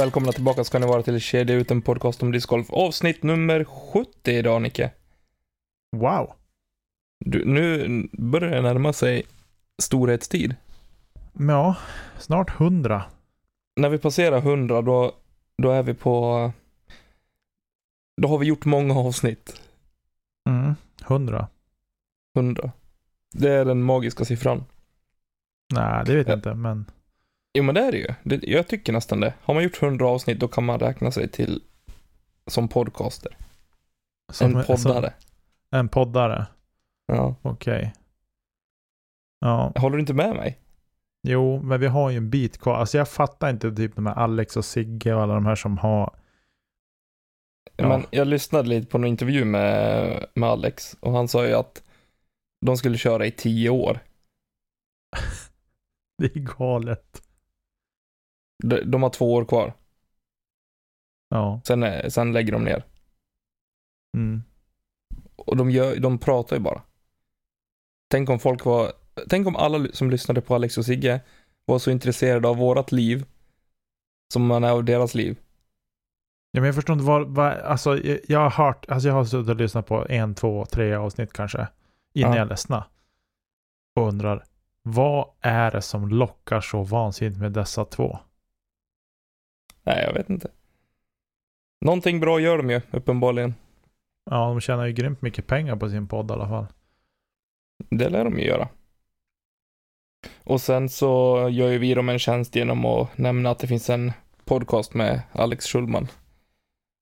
Välkomna tillbaka ska ni vara till Kedja ut en podcast om discgolf. Avsnitt nummer 70 idag, Nicke. Wow. Du, nu börjar det närma sig storhetstid. Ja, snart hundra. När vi passerar 100, då, då är vi på... Då har vi gjort många avsnitt. Mm, hundra. 100. Det är den magiska siffran. Nej, det vet Ja. jag inte, men Jo, men det är det ju. Det, jag tycker nästan det. Har man gjort 100 avsnitt, då kan man räkna sig till som podcaster. som, en poddare. Som, en poddare. Ja. Okej. Ja, Håller du inte med mig? jo, men vi har ju en bit kvar. Alltså jag fattar inte typ de här Alex och Sigge och alla de här som har. Ja. Men jag lyssnade lite på en intervju med, med Alex och han sa ju att de skulle köra i tio år. Det är galet. De, de har två år kvar. Ja. Sen, är- sen lägger de ner. Mm. Och de, gör, de pratar ju bara. Tänk om folk var, tänk om alla som lyssnade på Alex och Sigge var så intresserade av vårat liv som man är av deras liv. Ja, men jag förstår inte vad, vad alltså jag, jag har hört, alltså jag har suttit och lyssnat på en, två, tre avsnitt kanske. Innan Ja. jag ledsnade. Och undrar, vad är det som lockar så vansinnigt med dessa två? Nej, jag vet inte. Någonting bra gör de ju, uppenbarligen. Ja, de tjänar ju grymt mycket pengar på sin podd i alla fall. Det lär de ju göra. Och sen så gör ju vi dem en tjänst genom att nämna att det finns en podcast med Alex Schulman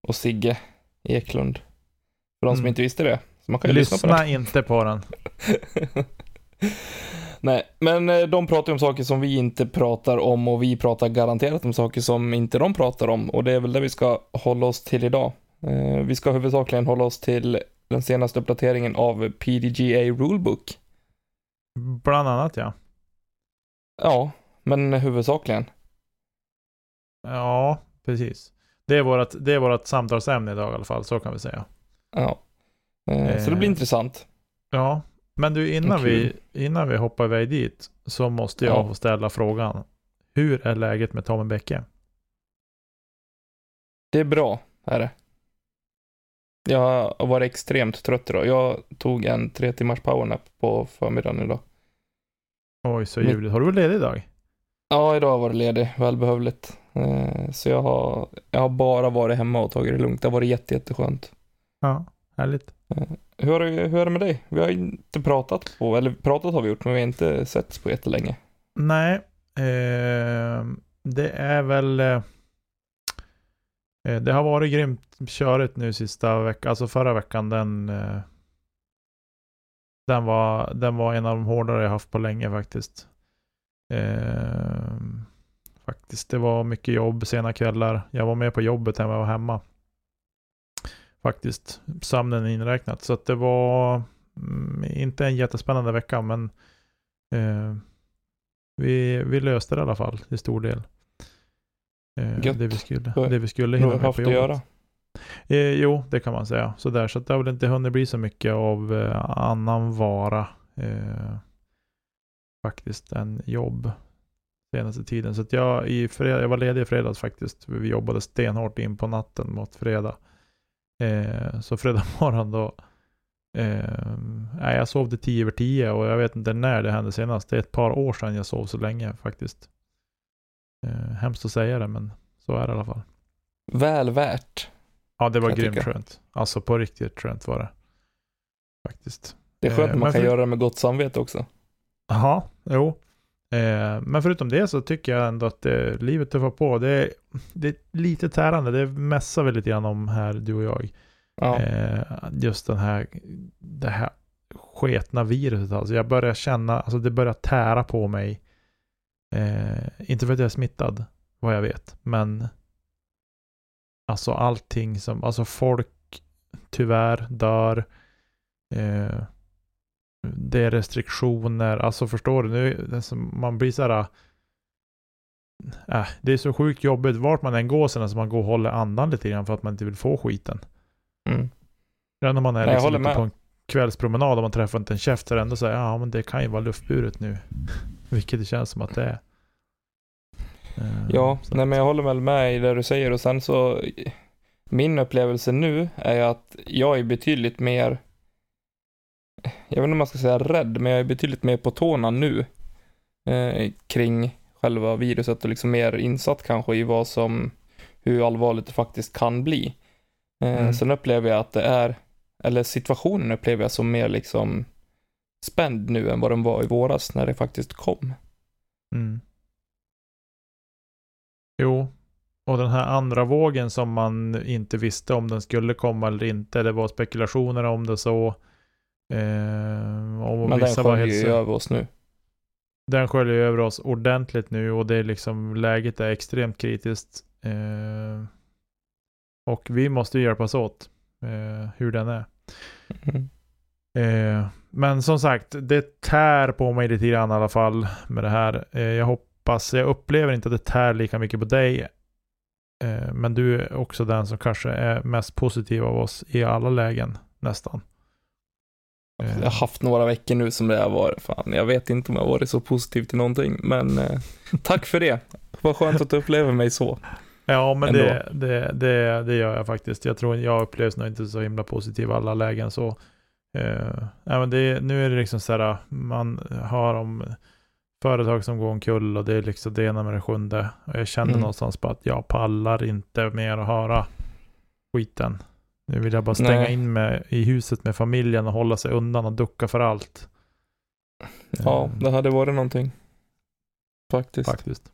och Sigge Eklund. För de som Mm. inte visste det. Så man kan ju lyssna, Lyssna på inte på den. Nej, men eh, de pratar ju om saker som vi inte pratar om och vi pratar garanterat om saker som inte de pratar om. Och det är väl det vi ska hålla oss till idag. Eh, Vi ska huvudsakligen hålla oss till den senaste uppdateringen av PDGA Rulebook. Bland annat ja. Ja, men huvudsakligen. Ja, precis. Det är vårt, det är vårt samtalsämne idag i alla fall, så kan vi säga. Ja. Eh, Så det blir Eh. intressant. Ja, men du innan, Kul. vi, innan vi hoppar iväg dit så måste jag Ja. få ställa frågan. Hur är läget med Tommy Bäcke? Det är bra, är det. Jag har varit extremt trött idag. Jag tog en tre timmars powernap på förmiddagen idag. Oj, så ljuvligt. Har du varit ledig idag? Ja, idag har jag varit ledig, välbehövligt. Eh, Så jag har, jag har bara varit hemma och tagit det lugnt. Det har varit jätte, jätteskönt. Ja, härligt. Hur, har det, hur är det med dig? Vi har inte pratat på, eller pratat har vi gjort, men vi har inte setts på jättelänge. Nej, eh, det är väl... Eh, eh, det har varit grymt körigt nu sista veckan. Alltså förra veckan den... Eh, den, var, den var en av de hårdare jag haft på länge faktiskt. Eh, faktiskt, det var mycket jobb sena kvällar. Jag var med på jobbet när jag var hemma. Faktiskt, sömnen inräknat. Så att det var mm, inte en jättespännande vecka, men eh, vi, vi löste det i alla fall till stor del. Eh, Gött. det vi skulle, det vi skulle hinna med haft på att jobbet. göra. Eh, jo, det kan man säga. Sådär, så att det har väl inte hunnit bli så mycket av eh, annan vara eh, faktiskt än jobb senaste tiden. Så att jag, i fred- jag var ledig i fredags faktiskt. Vi jobbade stenhårt in på natten mot fredag. Eh, så fredag morgon då eh, jag sov till tio över tio och jag vet inte när det hände senast. Det är ett par år sedan jag sov så länge faktiskt. Eh, hemskt att säga det men så är det i alla fall. Väl värt. Ja, det var grymt tycka. skönt. Alltså på riktigt skönt var det. Faktiskt. Det är skönt Eh, att man kan för- göra det med gott samvete också. Jaha, jo. Eh, men förutom det så tycker jag ändå att eh, livet tuffar på. Det är, det är lite tärande. Det mässar vi lite grann om här, du och jag. Ja. Eh, just den här, det här sketna viruset. Alltså jag börjar känna, alltså det börjar tära på mig. Eh, inte för att jag är smittad, vad jag vet, men alltså allting som, alltså folk tyvärr dör. Det är restriktioner, alltså förstår du? Nu, som- man blir så här. Äh, det är så sjukt jobbigt vart man än går sen, så man går och håller andan lite grann för att man inte vill få skiten. Mm. Ja, när man är Nej, liksom ute på en kvällspromenad och man träffar inte en käft så är det ändå så här, ja men det kan ju vara luftburet nu. Vilket det känns som att det är. Eh, Ja, nej men jag håller väl med i det du säger och sen så min upplevelse nu är att jag är betydligt mer jag vet inte om man ska säga rädd, men jag är betydligt mer på tårna nu eh, kring själva viruset och liksom mer insatt kanske i vad som, hur allvarligt det faktiskt kan bli. Eh, Mm. Sen upplever jag att det är, eller situationen upplever jag som mer liksom spänd nu än vad den var i våras när det faktiskt kom. Mm. Jo, och den här andra vågen som man inte visste om den skulle komma eller inte. Det var spekulationer om det så. Eh, och Men den sköljer ju så- över oss nu. Den sköljer ju över oss ordentligt nu och det är liksom läget är extremt kritiskt. Eh, och vi måste hjälpas åt eh, hur den är. Mm. Eh, men som sagt, det tär på mig lite grann i alla fall med det här. Eh, jag hoppas, jag upplever inte att det tär lika mycket på dig. Eh, men du är också den som kanske är mest positiv av oss i alla lägen, nästan. Eh, Jag har haft några veckor nu som det har varit. Fan, jag vet inte om jag har varit så positiv till någonting, men eh, tack för det. Vad skönt att du upplever mig så. Ja, men det, det, det, det gör jag faktiskt. Jag tror jag upplevs nog inte så himla positiv i alla lägen. Så, eh, men det, nu är det liksom så här, man har om företag som går omkull och det är liksom det ena med det sjunde. Och jag känner Mm. någonstans på att jag pallar inte mer att höra skiten. Nu vill jag bara stänga Nej. in mig i huset med familjen och hålla sig undan och ducka för allt. Ja, Eh, det hade varit någonting. Faktiskt. faktiskt.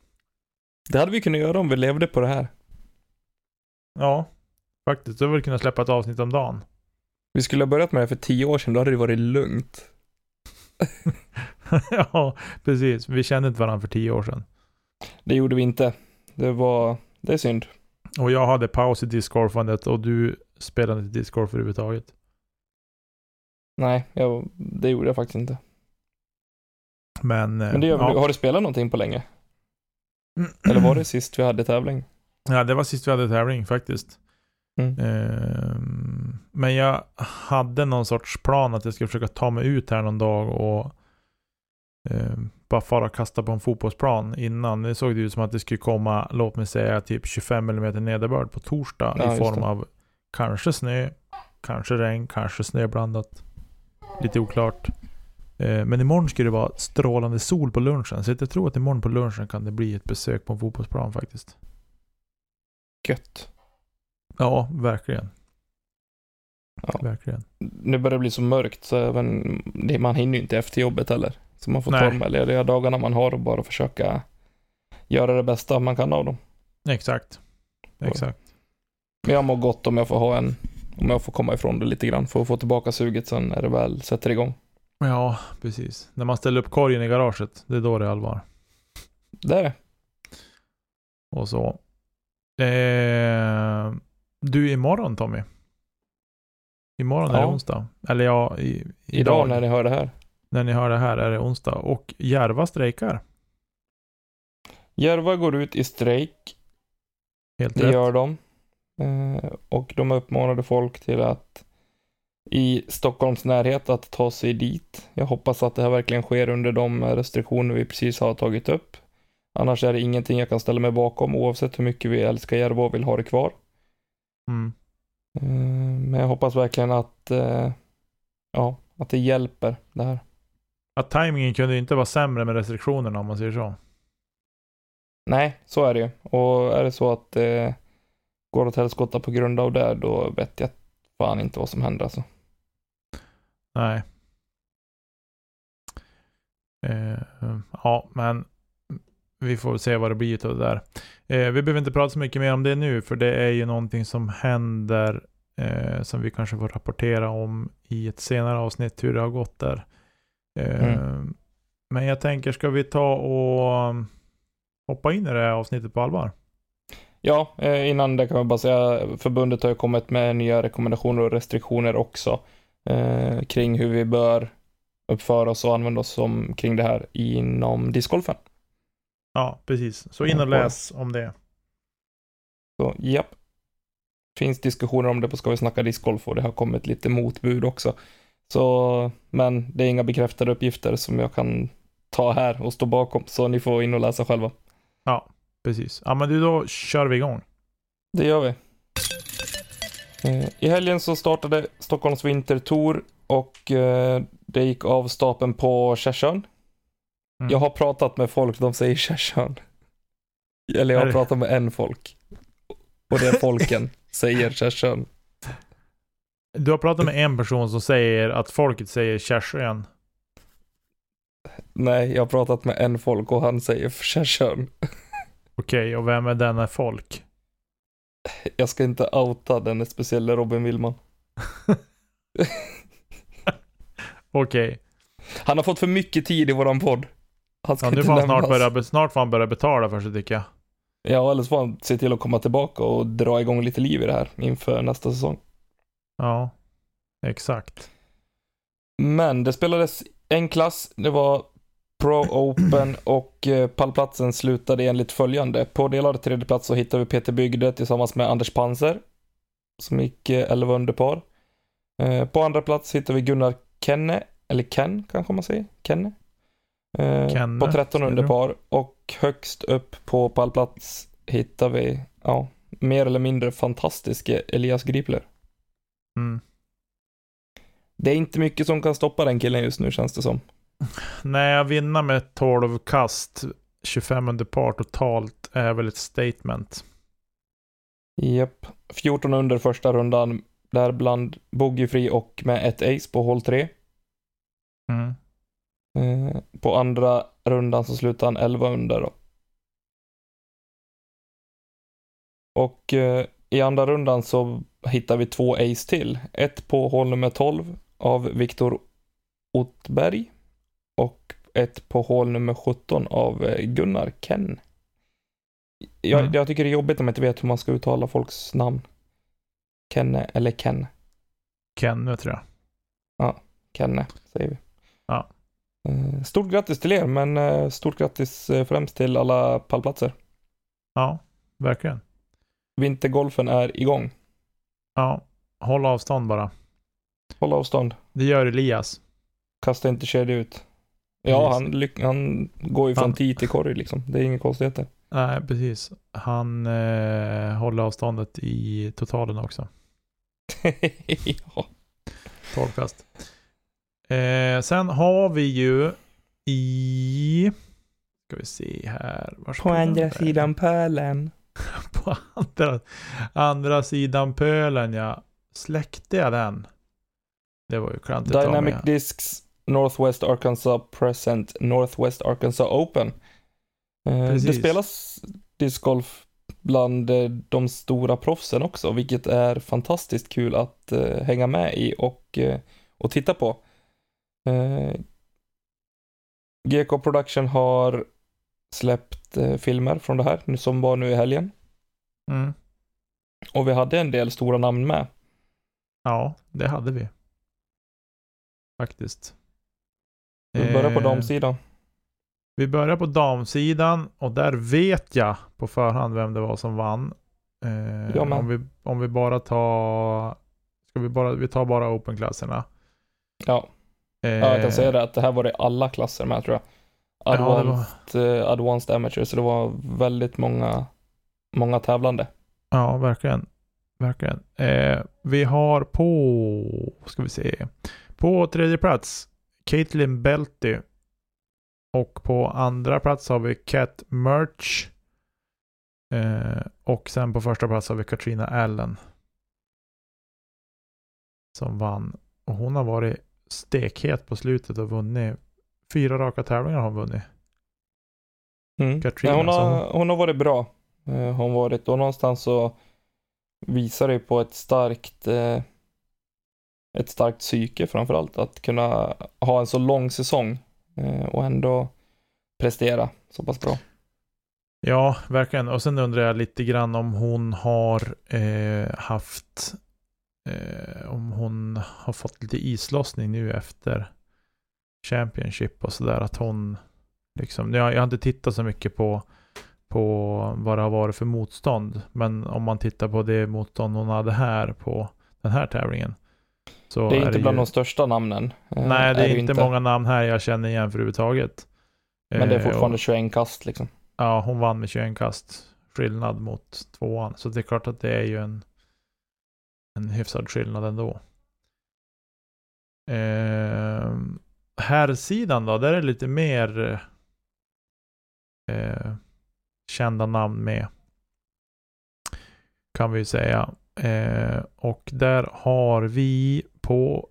Det hade vi kunnat göra om vi levde på det här. Ja, faktiskt. Du vill kunna släppa ett avsnitt om dagen. Vi skulle ha börjat med det för tio år sedan, då hade det varit lugnt. ja, precis. Vi kände inte varandra för tio år sedan. Det gjorde vi inte. Det var, det är synd. Och jag hade paus i discgolfandet och du spelade inte discgolf överhuvudtaget. Nej, jag, det gjorde jag faktiskt inte. Men, eh, Men det gör ja. Har du spelat någonting på länge? Eller var det sist vi hade tävling? Ja, det var sist vi hade tävling faktiskt. Mm. Ehm, men jag hade någon sorts plan att jag skulle försöka ta mig ut här någon dag och ehm, bara fara och kasta på en fotbollsplan innan. Det såg det ut som att det skulle komma, låt mig säga, typ 25 mm nederbörd på torsdag Ja, i form av kanske snö, kanske regn, kanske snöblandat. Lite oklart. Eh, Men imorgon ska det vara strålande sol på lunchen. Så jag tror att imorgon på lunchen kan det bli ett besök på en fotbollsplan faktiskt. Gött. Ja, verkligen. Ja. Verkligen. Nu börjar det bli så mörkt så även, det, man hinner ju inte efter jobbet heller. Så man får ta Nej. de här lediga dagarna man har och bara försöka göra det bästa man kan av dem. Exakt. Exakt. Men jag mår gott om jag får ha en, om jag får komma ifrån det lite grann, för att få tillbaka suget sen när det väl sätter igång. Ja, precis. När man ställer upp korgen i garaget, det är då det är allvar. Det är det. Och så. Eh, du, imorgon Tommy. Imorgon är det Ja. onsdag. Eller ja, i, idag, Idag när ni hör det här. när ni hör det här är det onsdag. Och Järva strejkar. Järva går ut i strejk, Helt det rätt. gör de. Eh, och de uppmanade folk till att i Stockholms närhet att ta sig dit. Jag hoppas att det här verkligen sker under de restriktioner vi precis har tagit upp. Annars är det ingenting jag kan ställa mig bakom oavsett hur mycket vi älskar Järva och vill ha det kvar. Mm. Eh, Men jag hoppas verkligen att, eh, ja, att det hjälper det här. Att tajmingen kunde inte vara sämre med restriktionerna om man säger så. Nej, så är det ju. Och är det så att går åt helskotta på grund av det, då vet jag fan inte vad som händer alltså. Nej. Eh, ja, men vi får se vad det blir av det där. Eh, vi behöver inte prata så mycket mer om det nu, för det är ju någonting som händer eh, som vi kanske får rapportera om i ett senare avsnitt hur det har gått där. Eh, Mm. Men jag tänker, ska vi ta och hoppa in i det här avsnittet på allvar? Ja, eh, innan det kan man bara säga, förbundet har ju kommit med nya rekommendationer och restriktioner också eh, kring hur vi bör uppföra oss och använda oss som, kring det här inom discgolfen. Ja, precis. Så in och läs om det. Så japp. Finns diskussioner om det på Ska vi snacka discgolf och det har kommit lite motbud också. Så, men det är inga bekräftade uppgifter som jag kan ta här och stå bakom, så ni får in och läsa själva. Precis. Ja, men du, då kör vi igång. Det gör vi. Eh, I helgen så startade Stockholms Vintertour och eh, det gick av stapeln på Kärsön. Mm. Jag har pratat med folk, de säger Kärsön. Eller jag har pratat med en folk. Och det är folken säger Kärsön. Du har pratat med en person som säger att folket säger Kärsön. Nej, jag har pratat med en folk och han säger Kärsön. Okej, och vem är denna folk? Jag ska inte outa den speciella Robin Willman. Okej, Han har fått för mycket tid i våran podd. Han ska ja, nu får han snart börja, snart får han börja betala för sig tycker jag. Ja, eller så får han se till att komma tillbaka och dra igång lite liv i det här inför nästa säsong. Ja, exakt. Men det spelades en klass, det var Pro Open och eh, pallplatsen slutade enligt följande. På delad tredje plats så hittade vi Peter Bygde tillsammans med Anders Panser som gick eh, 11 under par. Eh, På andra plats hittade vi Gunnar Kenne, eller Ken kanske man säger, Kenne. Eh, Kenne, på 13 säger under par och högst upp på pallplats hittar vi, ja, mer eller mindre fantastiska Elias Gripler. Mm. Det är inte mycket som kan stoppa den killen just nu känns det som. När jag vinner med 12 kast, 25 under par totalt, är väl ett statement. Japp. 14 under första rundan, där bland bogeyfri och med ett ace på hål 3. Mm. Eh, på andra rundan så slutar han 11 under då. Och eh, i andra rundan så hittar vi två ace till. Ett på hål nummer 12 av Viktor Ottberg och ett på hål nummer 17 av eh, Gunnar Ken. Jag, Mm. jag tycker det är jobbigt om man inte vet hur man ska uttala folks namn. Kenne eller Ken. Kenny tror jag. Kenne, säger vi. Ja. Eh, Stort grattis till er, men eh, stort grattis främst till alla pallplatser. Ja, verkligen. Vintergolfen är igång. Ja, håll avstånd bara. Håll avstånd. Det gör Elias. Kasta inte kedja ut. Ja, han, han går ju från Han- tee till korg liksom. Det är inga konstigheter. Nej, precis. Han eh, håller avståndet i totalen också. ja. 12 kast. Eh, sen har vi ju i... Ska vi se här. På andra sidan pölen. På andra, andra sidan pölen ja. Släckte jag den? Det var ju klantigt Dynamic. Discs Northwest Arkansas Present Northwest Arkansas Open. Eh, det Precis. spelas discgolf bland eh, de stora proffsen också, vilket är fantastiskt kul att eh, hänga med i och, och titta på. GK Production har släppt filmer från det här, som var nu i helgen. Mm. Och vi hade en del stora namn med. Ja, det hade vi. Faktiskt. Vi börjar på Eh, damsidan. Vi börjar på damsidan och där vet jag på förhand vem det var som vann. Eh, om, vi, om vi bara tar... Ska vi bara... Vi tar bara open-klasserna. Ja, Eh, ja, jag kan säga det att det här var det alla klasser med tror jag. Ja, det var, Advanced, eh, advanced Amateur, så det var väldigt många, många tävlande. ja verkligen. Verkligen. Eh, vi har på... Ska vi se. På tredje plats Caitlin Belty. Och på andra plats har vi Cat Merch. Eh, och sen på första plats har vi Katrina Allen. Som vann. Och hon har varit stekhet på slutet och vunnit. Fyra raka tävlingar har hon vunnit. Mm. Katrina, Nej, hon, har, hon har varit bra. Eh, Hon har varit, och någonstans så visar det på ett starkt eh, ett starkt psyke framförallt. Att kunna ha en så lång säsong eh, och ändå prestera så pass bra. Ja, verkligen. Och sen undrar jag lite grann om hon har eh, haft eh, om hon har fått lite islossning nu efter Championship och sådär. Att hon liksom, jag, jag har inte tittat så mycket på på vad det har varit för motstånd. Men om man tittar på det motstånd hon hade här på den här tävlingen. Så Det är inte bland ju, de största namnen. eh, Nej, det är, ju inte många namn här jag känner igen för överhuvudtaget. Men det är Eh, fortfarande och- 21 kast liksom. Ja, hon vann med 21 kast skillnad mot tvåan. Så det är klart att det är ju en, en hyfsad skillnad ändå. Eh, här sidan då, där är det lite mer eh, kända namn med. Kan vi säga. Eh, och där har vi på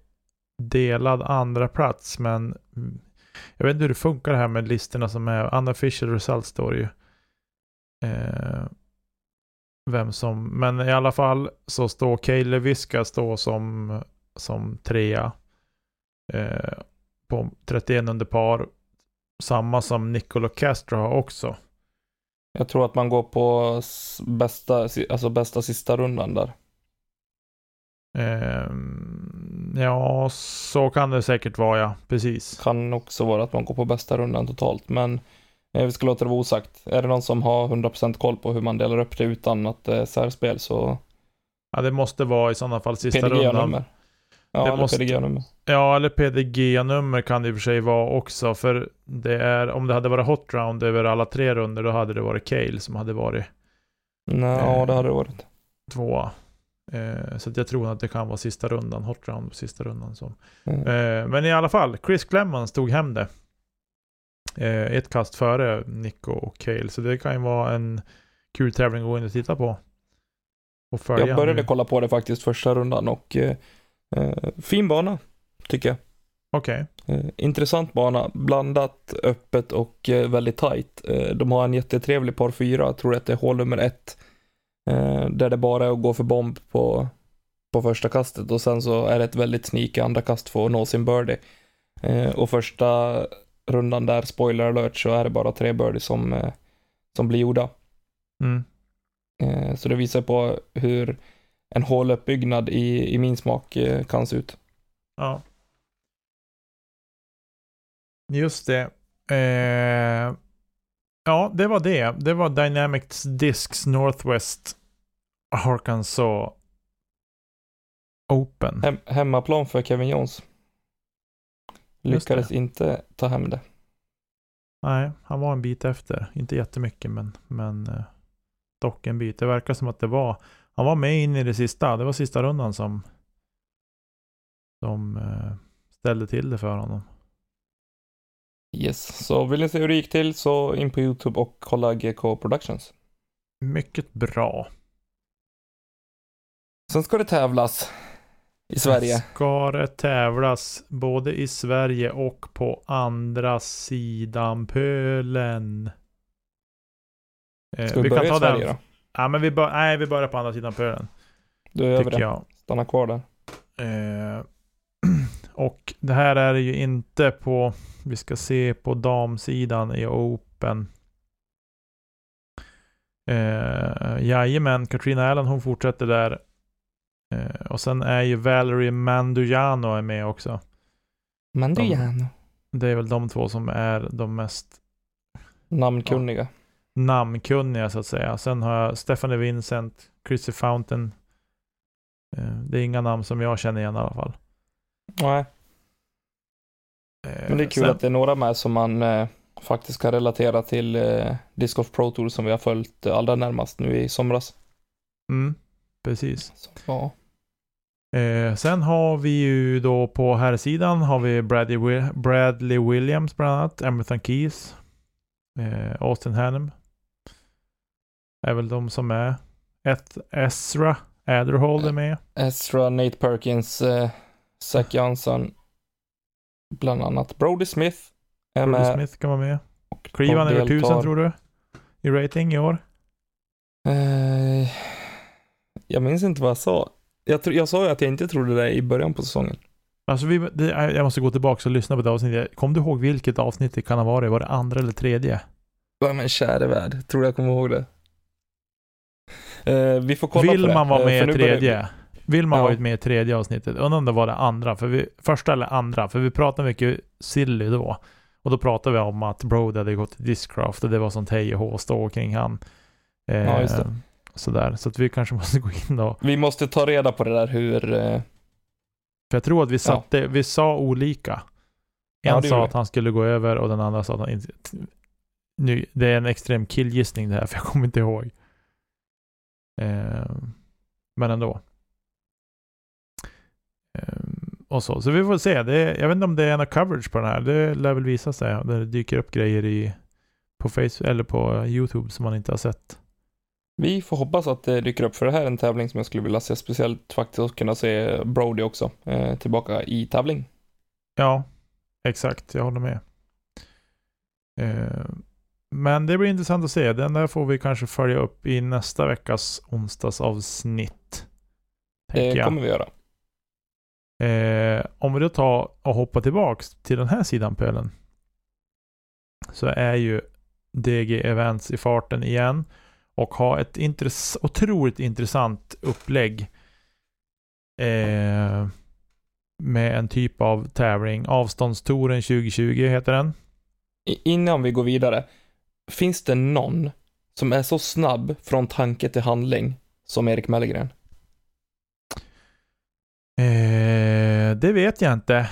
delad andra plats men jag vet inte hur det funkar det här med listorna som är unofficial results står ju. Eh, vem som, men i alla fall så står Kaeli Viska står som, som trea. Eh, på 31 under par. Samma som Nicolo Castro har också. Jag tror att man går på bästa, alltså bästa sista rundan där. Eh, ja, så kan det säkert vara ja, precis. Kan också vara att man går på bästa rundan totalt, men eh, vi ska låta det vara osagt. Är det någon som har 100% koll på hur man delar upp det utan att det är särspel så... Ja, det måste vara i sådana fall sista rundan. Ja, det eller måste... PDG-nummer. Ja, eller PDG-nummer kan det i och för sig vara också. För det är, om det hade varit hot round över alla tre runder, då hade det varit Cale som hade varit... Nej, eh, ja, det hade det varit. Tvåa. Eh, så jag tror att det kan vara sista rundan, hot round på sista rundan. Som. Mm. Eh, men i alla fall, Chris Clemens tog hem det. Eh, ett kast före Nico och Cale. Så det kan ju vara en kul tävling att gå in och titta på. Och följa jag började nu. kolla på det faktiskt första rundan och eh, eh fin bana, tycker jag. Okej. Okay. Eh, intressant bana, blandat, öppet och väldigt tight. de har en jättetrevlig par fyra, jag tror att det är hål nummer ett där det bara är att gå för bomb på, på första kastet och sen så är det ett väldigt sneaky andra kast för att nå sin birdie. Eh, och första rundan där, spoiler alert, så är det bara tre birdies som, eh, som blir gjorda. Mm. Eh, så det visar på hur en håluppbyggnad i, i min smak eh, kan se ut. Ja. Just det. Eh, Ja, det var det. Det var Dynamics Discs Northwest Arkansas Open. Hem, hemmaplan för Kevin Jones. Lyckades inte ta hem det. Nej, han var en bit efter. Inte jättemycket, men, men eh, dock en bit. Det verkar som att det var, han var med in i det sista. Det var sista rundan som, som eh, ställde till det för honom. Yes, så vill ni se hur det gick till så in på YouTube och kolla GK Productions. Mycket bra. Sen ska det tävlas i Sverige. Ska det tävlas både i Sverige och på andra sidan pölen. Eh, ska vi, vi börja kan ta i Sverige den. då? Ja, men vi, bör, nej, vi börjar på andra sidan pölen. Då gör vi det. Jag. Stanna kvar där. Eh, och det här är ju inte på vi ska se på damsidan i Open. Eh, jajamän, Katrina Allen hon fortsätter där. Eh, och sen är ju Valerie Mandujano är med också. Mandujano. De, det är väl de två som är de mest namnkunniga. Ja, namnkunniga så att säga. Sen har jag Stephanie Vincent, Chrissy Fountain. Eh, det är inga namn som jag känner igen i alla fall. Nej. Men det är kul Sen... att det är några med som man eh, faktiskt kan relatera till eh, Disc Golf Pro Tour som vi har följt eh, allra närmast nu i somras. Mm, precis. Så, ja. Eh, sen har vi ju då på här sidan har vi Bradley, Bradley Williams bland annat, Emerson Keys, eh, Austin Hannum. Är väl de som är. Ett Ezra Adderhold är med. Ezra, Nate Perkins, eh, Zach Jansson, bland annat Brody Smith. Är Brody med Smith kan vara med. Cleveland över tusen tror du? I rating i år? Uh, jag minns inte vad jag sa. Jag, jag sa ju att jag inte trodde det i början på säsongen. Alltså vi, det, jag måste gå tillbaka och lyssna på det avsnittet. Kom du ihåg vilket avsnitt det kan ha varit? Var det andra eller tredje? Ja men käre värld, tror jag kommer ihåg det. Uh, vi får kolla Vill på det. man vara med i tredje? Vill man ja. varit med i tredje avsnittet. Undrar om det var det andra, för vi, första eller andra, för vi pratade mycket silly då. Och då pratade vi om att Brody hade gått till Discraft och det var sånt hej och hå stå kring han. Eh, ja, just det. Sådär, så att vi kanske måste gå in och... Vi måste ta reda på det där hur... Eh... För jag tror att vi satte, ja. vi sa olika. En ja, sa att han skulle gå över och den andra sa att han inte... nu, det är en extrem killgissning det här, för jag kommer inte ihåg. Eh, men ändå. Eh, och så. så vi får se. Det jag vet inte om det är någon coverage på den här. Det lär väl visa sig. Det dyker upp grejer i, på Facebook eller på YouTube som man inte har sett. Vi får hoppas att det dyker upp, för det här är en tävling som jag skulle vilja se speciellt faktiskt, och kunna se Brody också eh, tillbaka i tävling. Ja, exakt. Jag håller med. Eh, men det blir intressant att se. Den där får vi kanske följa upp i nästa veckas onsdagsavsnitt. Det kommer vi göra. Eh, om vi då tar och hoppar tillbaks till den här sidan pölen. Så är ju DG Events i farten igen. Och har ett intress otroligt intressant upplägg. Eh, med en typ av tävling. Avståndstoren 2020 heter den. Innan vi går vidare. Finns det någon som är så snabb från tanke till handling som Erik Mellgren? Eh, det vet jag inte.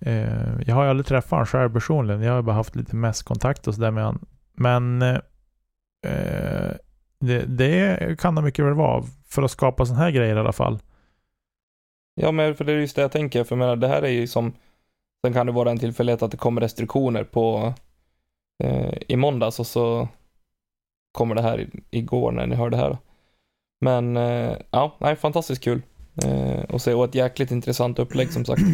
Eh, jag har ju aldrig träffat honom själv personligen. Jag har bara haft lite mest kontakt och sådär med honom. Men eh, det, det, kan det mycket väl vara. För att skapa sådana här grejer i alla fall. Ja, men för det är just det jag tänker. För jag menar, det här är ju som... Sen kan det vara en tillfällighet att det kommer restriktioner på eh, i måndags och så kommer det här igår när ni hör det här. Men eh, ja, nej, fantastiskt kul eh, att se och ett jäkligt intressant upplägg som sagt.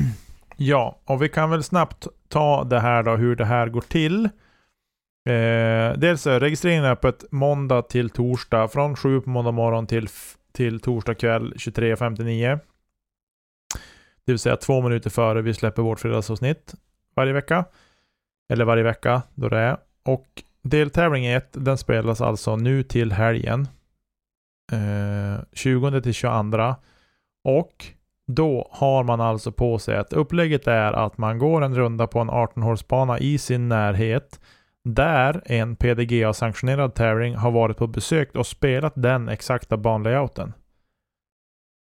Ja, och vi kan väl snabbt ta det här då, hur det här går till. Eh, dels är registreringen öppet måndag till torsdag från 7 på måndag morgon till, till torsdag kväll 23.59. Det vill säga två minuter före vi släpper vårt fredagsavsnitt varje vecka. Eller varje vecka då det är. Och deltävling 1 den spelas alltså nu till helgen. Eh, 20 till 22. Och då har man alltså på sig att upplägget är att man går en runda på en 18-hålsbana i sin närhet där en PDGA-sanktionerad tävling har varit på besök och spelat den exakta banlayouten.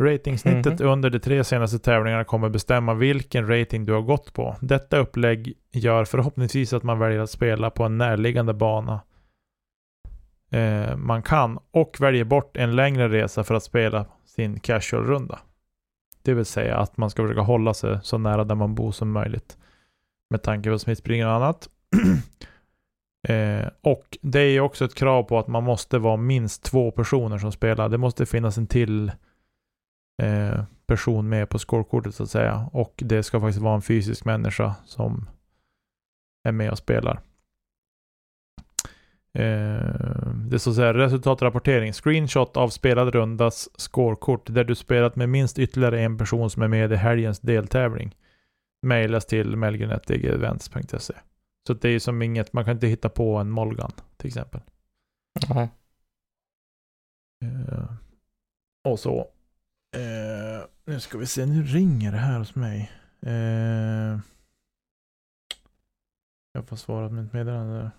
Ratingsnittet mm under de tre senaste tävlingarna kommer bestämma vilken rating du har gått på. Detta upplägg gör förhoppningsvis att man väljer att spela på en närliggande bana eh, man kan och väljer bort en längre resa för att spela sin casual-runda. Det vill säga att man ska försöka hålla sig så nära där man bor som möjligt. Med tanke på smittspridning och annat. eh, och det är också ett krav på att man måste vara minst två personer som spelar. Det måste finnas en till eh, person med på scorekortet så att säga. Och det ska faktiskt vara en fysisk människa som är med och spelar. Eh, det står så här, resultatrapportering. Screenshot av spelad rundas scorekort där du spelat med minst ytterligare en person som är med i helgens deltävling. Mailas till melgrenetdgevents.se. Så det är som inget, man kan inte hitta på en Molgan till exempel. Nej. Uh, och så. Uh, nu ska vi se, nu ringer det här hos mig. Uh, jag får svara på mitt meddelande.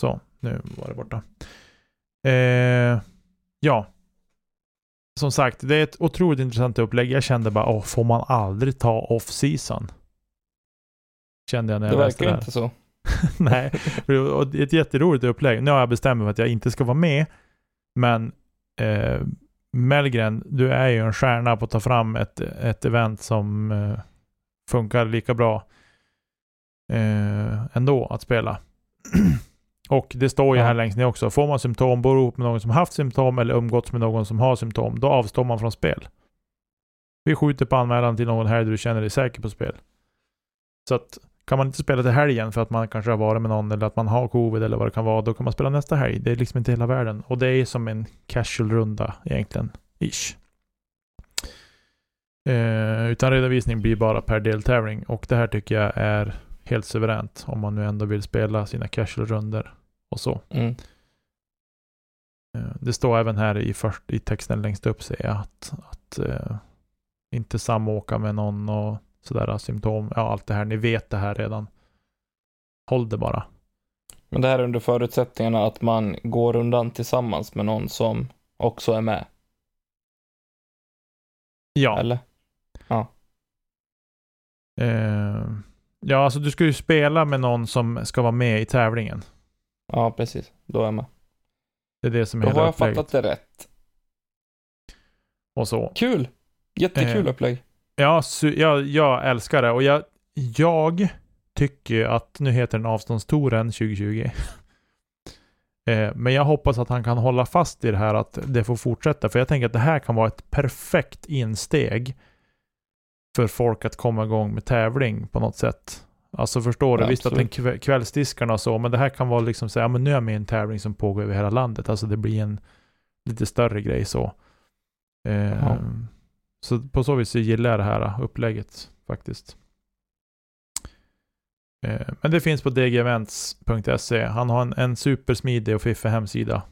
Så, nu var det borta. Ja. Som sagt, det är ett otroligt intressant upplägg. Jag kände bara, åh, får man aldrig ta off-season? Kände jag när jag det läste det verkar inte så. Nej, och det är ett jätteroligt upplägg. Nu har jag bestämt mig för att jag inte ska vara med. Men eh, Melgren, du är ju en stjärna på att ta fram ett, ett event som eh, funkar lika bra eh, ändå att spela. Och det står ju här längst ner också. Får man symptom, bor ihop med någon som haft symptom eller umgåtts med någon som har symptom, då avstår man från spel. Vi skjuter på anmälan till någon här du känner dig säker på spel. Så att kan man inte spela till helgen för att man kanske har varit med någon eller att man har covid eller vad det kan vara, då kan man spela nästa helg. Det är liksom inte hela världen. Och det är som en casual-runda egentligen. Ish. Eh, utan redovisning blir bara per deltävling och det här tycker jag är helt suveränt om man nu ändå vill spela sina casual-runder och så. Mm. Eh, det står även här i, först, i texten längst upp säger jag att, att uh, inte samåka med någon och sådär symptom. Ja, allt det här. Ni vet det här redan. Håll det bara. Men det här är under förutsättningarna att man går undan tillsammans med någon som också är med? Ja. Eller? Ja. Uh, Ja, alltså du ska ju spela med någon som ska vara med i tävlingen. Ja, precis. Då är jag med. Det är det som är Då hela har jag upplägget. fattat det rätt. Och så. Kul! Jättekul Eh. upplägg. Ja, jag, jag älskar det och jag, jag tycker att, nu heter den Avståndstoren 2020. eh, men jag hoppas att han kan hålla fast i det här att det får fortsätta. För jag tänker att det här kan vara ett perfekt insteg för folk att komma igång med tävling på något sätt. Alltså förstår du? Ja, Visst att den absolut. kv- kvällsdiskarna och så, men det här kan vara liksom säga, ja men nu är jag med i en tävling som pågår över hela landet. Alltså det blir en lite större grej så. Eh, Ja. Så på så vis så gillar jag det här upplägget faktiskt. Eh, men det finns på dgevents.se. Han har en, en supersmidig och fiffig hemsida.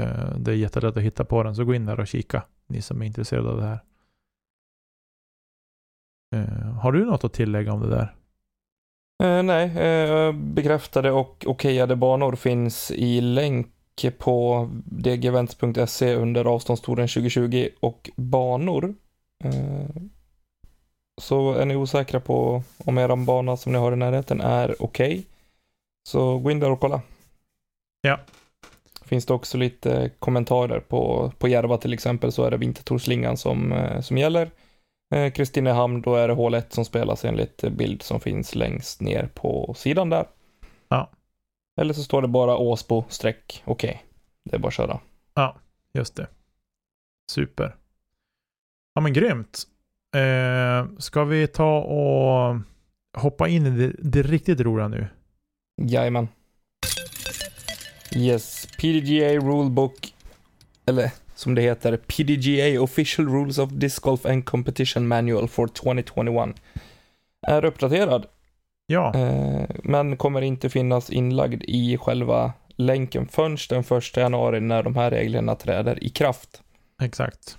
Eh, det är jättelätt att hitta på den, så gå in där och kika, ni som är intresserade av det här. Eh, har du något att tillägga om det där? Eh, nej, eh, bekräftade och okejade banor finns i länk på dgevents.se under avståndstouren 2020 och banor. Eh, så är ni osäkra på om er bana som ni har i närheten är okej. Så gå in där och kolla. Ja. Finns det också lite kommentarer på, på Järva till exempel så är det Vintertorslingan som, eh, som gäller. Eh, Kristinehamn, då är det hål 1 som spelas enligt bild som finns längst ner på sidan där. Ja. Eller så står det bara Åsbo streck okej. Det är bara att köra. Just det. Super. Ja men grymt. Eh, ska vi ta och hoppa in i det, det riktigt roliga nu? Jajamän. Yes, PDGA Rulebook, eller som det heter, PDGA Official Rules of Disc Golf and Competition Manual for 2021 är uppdaterad, Ja, eh, men kommer inte finnas inlagd i själva länken förrän den 1 januari när de här reglerna träder i kraft. exakt.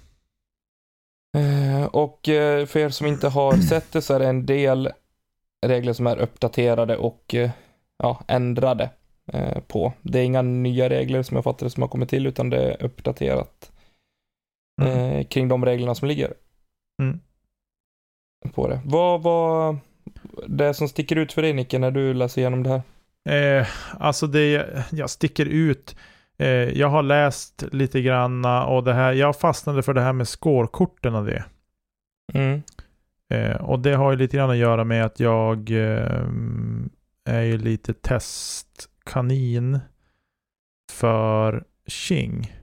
Eh, Och eh, för er som inte har sett det så är det en del regler som är uppdaterade och ja, ändrade på. Det är inga nya regler som jag fattar det som har kommit till utan det är uppdaterat Mm. kring de reglerna som ligger Mm. på det. Vad var det som sticker ut för dig Nicke när du läser igenom det här? Eh, alltså det, jag sticker ut. Eh, jag har läst lite granna och det här, jag fastnade för det här med scorekorten och det. Mm. Eh, och det har ju lite grann att göra med att jag eh, är ju lite testkanin för Qing.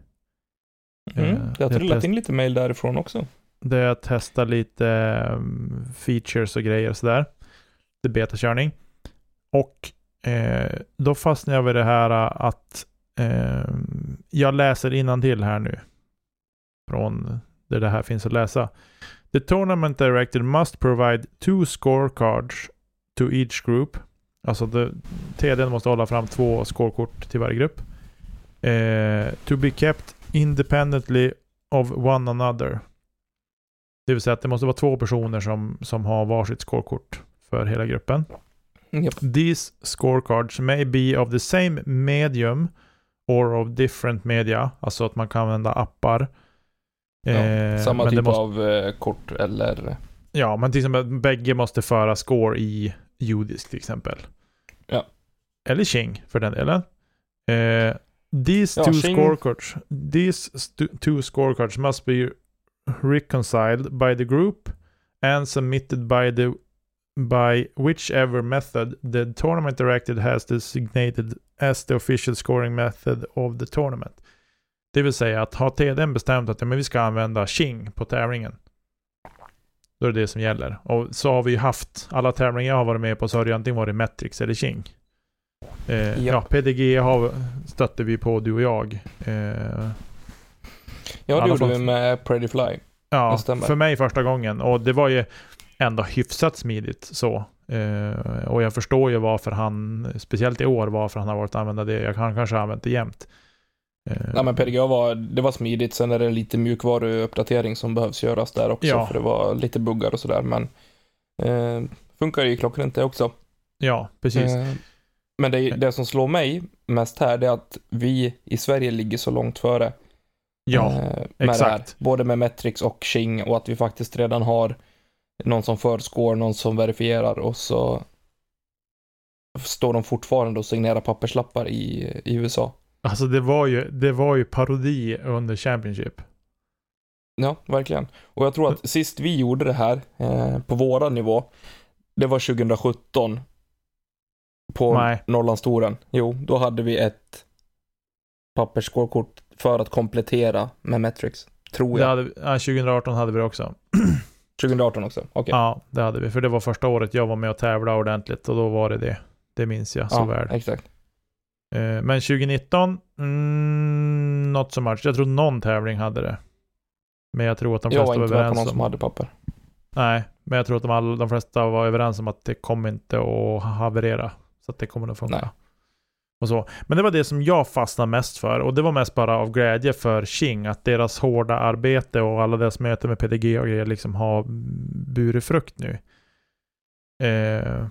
Mm. Eh, Det har trillat in lite mail därifrån också. Där jag testar lite um, features och grejer och sådär. Det betakörning. Och eh, då fastnar jag vid det här äh, att eh, jag läser till här nu. Från där det här finns att läsa. The tournament director must provide two scorecards to each group. Alltså the, TDn måste hålla fram två scorekort till varje grupp. Eh, to be kept independently of one another. Det vill säga att det måste vara två personer som, som har varsitt scorekort för hela gruppen. Japp. These scorecards may be of the same medium or of different media. Alltså att man kan använda appar. Ja, Eh, Samma typ måste, av eh, kort eller Ja, men till exempel bägge måste föra score i judisk till exempel. Ja. Eller Qing för den delen. Eh, these Ja, two Qing- scorecards, these two scorecards must be reconciled by the group and submitted by the by whichever method the tournament directed has designated as the official scoring method of the tournament. Det vill säga att har TDN bestämt att ja, men vi ska använda Qing på tävlingen. Då är det det som gäller. Och så har vi ju haft, alla tävlingar jag har varit med på så har det antingen varit Metrix eller Qing. Eh, ja, PDG har, stötte vi på du och jag. Eh, Ja, det gjorde vi med Pretty Fly. Ja, för mig första gången. Och det var ju ändå hyfsat smidigt så. Eh, och jag förstår ju varför han, speciellt i år, varför han har varit använda det. Jag kan kanske ha använt det jämt. Eh, Nej men PDGA var, det var smidigt, sen är det lite mjukvaruuppdatering som behövs göras där också, Ja. för det var lite buggar och sådär, men eh, funkar ju klockrent det också. ja, precis. Eh, men det, det som slår mig mest här, det är att vi i Sverige ligger så långt före. ja, eh, exakt. både med Metrix och Qing och att vi faktiskt redan har någon som för score, någon som verifierar och så står de fortfarande och signerar papperslappar i, i USA. Alltså det var ju, det var ju parodi under Championship. Ja, verkligen. Och jag tror att sist vi gjorde det här eh, på våra nivå, det var 2017. På Nej. Norrlandstouren. Jo, då hade vi ett pappersskålkort för att komplettera med Metrics. Tror jag. hade, ja, 2018 hade vi det också. 2018 också. Okej. Ja, det hade vi. För det var första året jag var med och tävlade ordentligt och då var det det. Det minns jag så Ja, väl. exakt. Eh, Men 2019, mm, not so much. Jag tror någon tävling hade det. Men jag tror att de Jag var flesta var inte med på överens någon om... som hade papper. Nej, men jag tror att de, all, de flesta var överens om att det kommer inte att haverera. Så att det kommer att funka. Nej. Och så. Men det var det som jag fastnade mest för. Och det var mest bara av glädje för King. Att deras hårda arbete och alla deras möten med PDG och grejer liksom har burit frukt nu. Eh,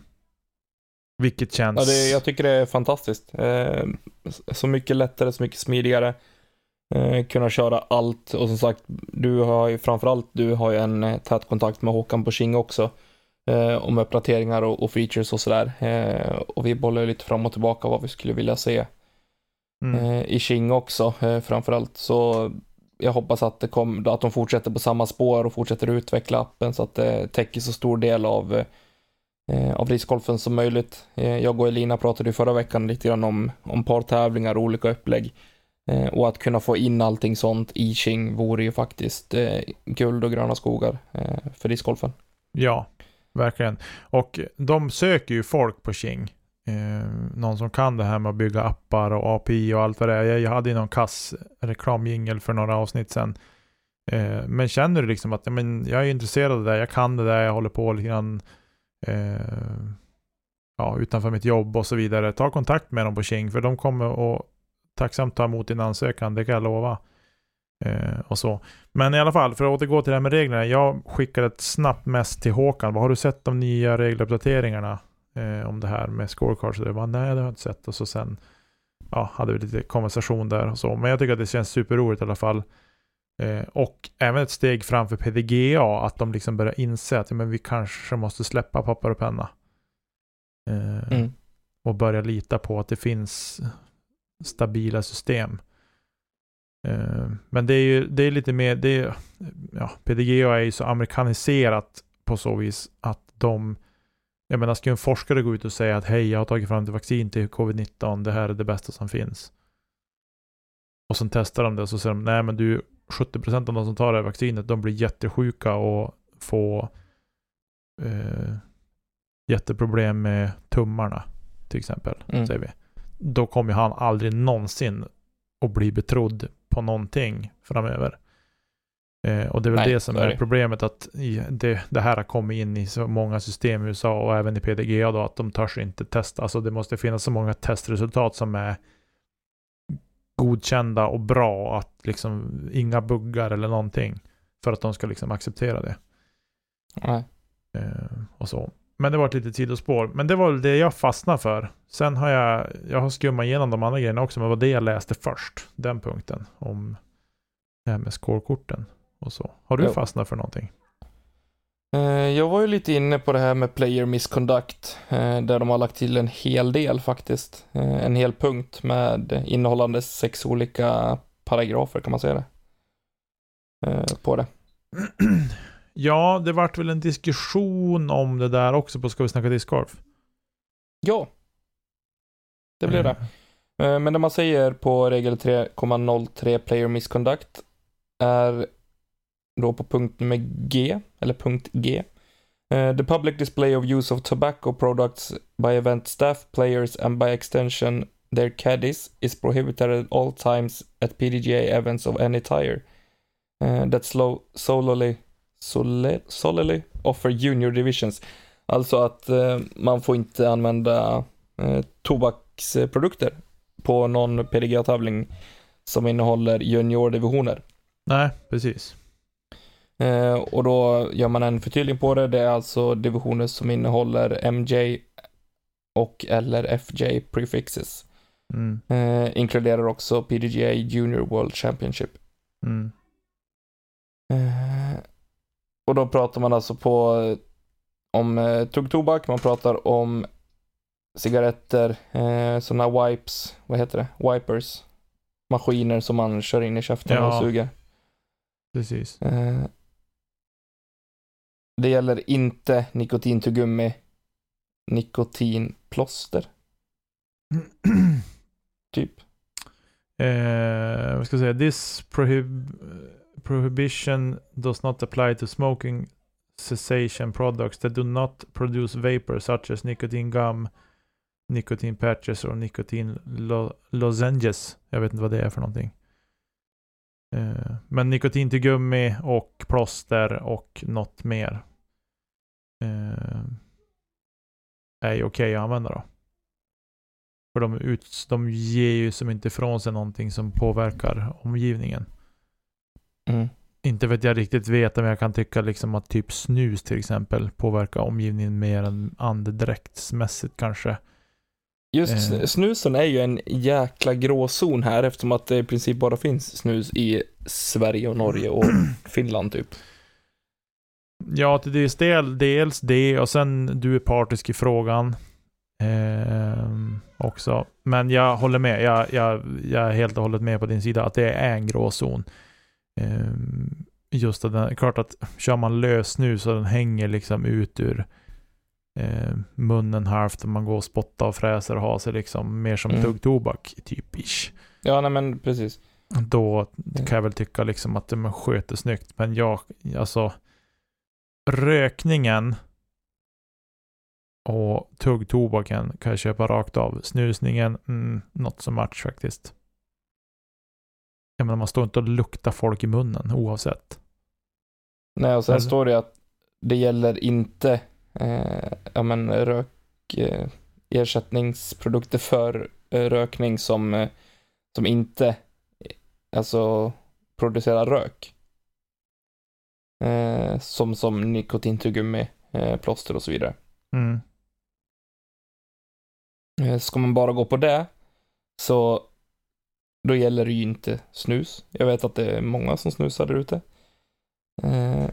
vilket känns... Ja, det, jag tycker det är fantastiskt. Eh, så mycket lättare, så mycket smidigare. Eh, kunna köra allt och som sagt, du har ju framförallt, du har ju en eh, tät kontakt med Håkan på King också. Eh, om uppdateringar och, och features och sådär. Eh, och vi bollar lite fram och tillbaka vad vi skulle vilja se mm. eh, i King också eh, framförallt. Så jag hoppas att, det kom, att de fortsätter på samma spår och fortsätter utveckla appen så att det täcker så stor del av eh, av discgolfen som möjligt. Eh, jag och Elina pratade ju förra veckan lite grann om, om partävlingar och olika upplägg. Eh, och att kunna få in allting sånt i Qing vore ju faktiskt eh, guld och gröna skogar eh, för discgolfen. Ja, verkligen. Och de söker ju folk på King. Eh, någon som kan det här med att bygga appar och API och allt vad det är. Jag, jag hade ju någon kass reklamjingel för några avsnitt sedan. Eh, men känner du liksom att ja, men jag är intresserad av det där, jag kan det där, jag håller på lite grann eh, ja, utanför mitt jobb och så vidare. Ta kontakt med dem på King för de kommer att tacksamt ta emot din ansökan, det kan jag lova. Eh, och så. Men i alla fall, för att återgå till det här med reglerna. Jag skickade ett snabbt mess till Håkan. Vad Har du sett de nya regeluppdateringarna eh, om det här med scorecards? Och det var nej, det har jag inte sett. Och så sen ja, hade vi lite konversation där och så. Men jag tycker att det känns superroligt i alla fall. Eh, och även ett steg framför PDGA, att de liksom börjar inse att men vi kanske måste släppa papper och penna. Eh, Mm. och börja lita på att det finns stabila system. Eh, Men det är ju det är lite mer, det är, ja, PDGA är ju så amerikaniserat på så vis att de, jag menar ska en forskare gå ut och säga att hej jag har tagit fram ett vaccin till covid-19, det här är det bästa som finns. Och sen testar de det och så säger de, nej men du, 70% av de som tar det här vaccinet, de blir jättesjuka och får eh, jätteproblem med tummarna till exempel, Mm. säger vi. Då kommer han aldrig någonsin att bli betrodd på någonting framöver. Eh, och det är väl Nej, det som är det. problemet att det, det här har kommit in i så många system i USA och även i PDGA då att de törs inte testa. Alltså det måste finnas så många testresultat som är godkända och bra att liksom inga buggar eller någonting för att de ska liksom acceptera det. Nej. Eh, och så. Men det var ett litet sidospår. Men det var det jag fastnade för. Sen har jag, jag har skummat igenom de andra grejerna också, men det var det jag läste först. Den punkten. Om det här med scorekorten och så. Har du Jo. fastnat för någonting? Eh, Jag var ju lite inne på det här med player misconduct, eh, där de har lagt till en hel del faktiskt. Eh, En hel punkt med innehållande sex olika paragrafer, kan man säga det? På det. ja, det vart väl en diskussion om det där också på Ska vi snacka discgolf? Ja. Det blev det. Eh, Men det man säger på regel 3,03 player misconduct är då på punkt nummer G, eller punkt G. Eh, the public display of use of tobacco products by event staff, players and by extension their caddies is prohibited at all times at PDGA events of any tire. Uh, that slow, solely, solely, solely offer junior divisions. Alltså att eh, man får inte använda eh, tobaksprodukter på någon PDGA-tävling som innehåller juniordivisioner. Nej, precis. Eh, och då gör man en förtydligning på det. Det är alltså divisioner som innehåller MJ och eller FJ prefixes. Mm. Eh, inkluderar också PDGA Junior World Championship. Mm. Eh, och då pratar man alltså på om eh, tuggtobak, man pratar om cigaretter, eh, sådana wipes, vad heter det? Wipers. Maskiner som man kör in i käften Ja. och suger. Precis. Eh, det gäller inte nikotintuggummi, nikotinplåster, typ. Eh, vad ska jag säga? This prohib prohibition does not apply to smoking cessation products that do not produce vapor such as nicotine gum, nicotine patches or nicotine lo lozenges. Jag vet inte vad det är för någonting. Uh, men nikotin till gummi och plåster och något mer. uh, är ju okej att använda då. För de, ut, de ger ju som inte ifrån sig någonting som påverkar omgivningen. Mm. Inte vet jag riktigt veta, men jag kan tycka liksom att typ snus till exempel påverkar omgivningen mer än andedräktsmässigt kanske. Just Eh. sn- snusen är ju en jäkla gråzon här eftersom att det i princip bara finns snus i Sverige och Norge och Finland typ. Ja, till dels, del, dels det och sen du är partisk i frågan. Ehm, också. Men jag håller med. Jag, jag, jag är helt och hållet med på din sida att det är en gråzon. Ehm, just att den, klart att kör man lös snus och den hänger liksom ut ur eh, munnen halvt och man går och spottar och fräser och har sig liksom mer som Mm. tuggtobak typ ish. Ja, nej men precis. Då kan jag väl tycka liksom att man sköter snyggt. Men jag, alltså rökningen och tuggtobaken kan jag köpa rakt av. Snusningen, mm, not so much faktiskt. Jag menar, man står inte och luktar folk i munnen oavsett. Nej, och sen Alltså- står det att det gäller inte eh, ja, men rök, eh, ersättningsprodukter för eh, rökning som, eh, som inte eh, alltså producerar rök. Eh, som som nikotintuggummi, plåster och så vidare. Mm. Ska man bara gå på det så då gäller det ju inte snus. Jag vet att det är många som snusar där ute. Eh,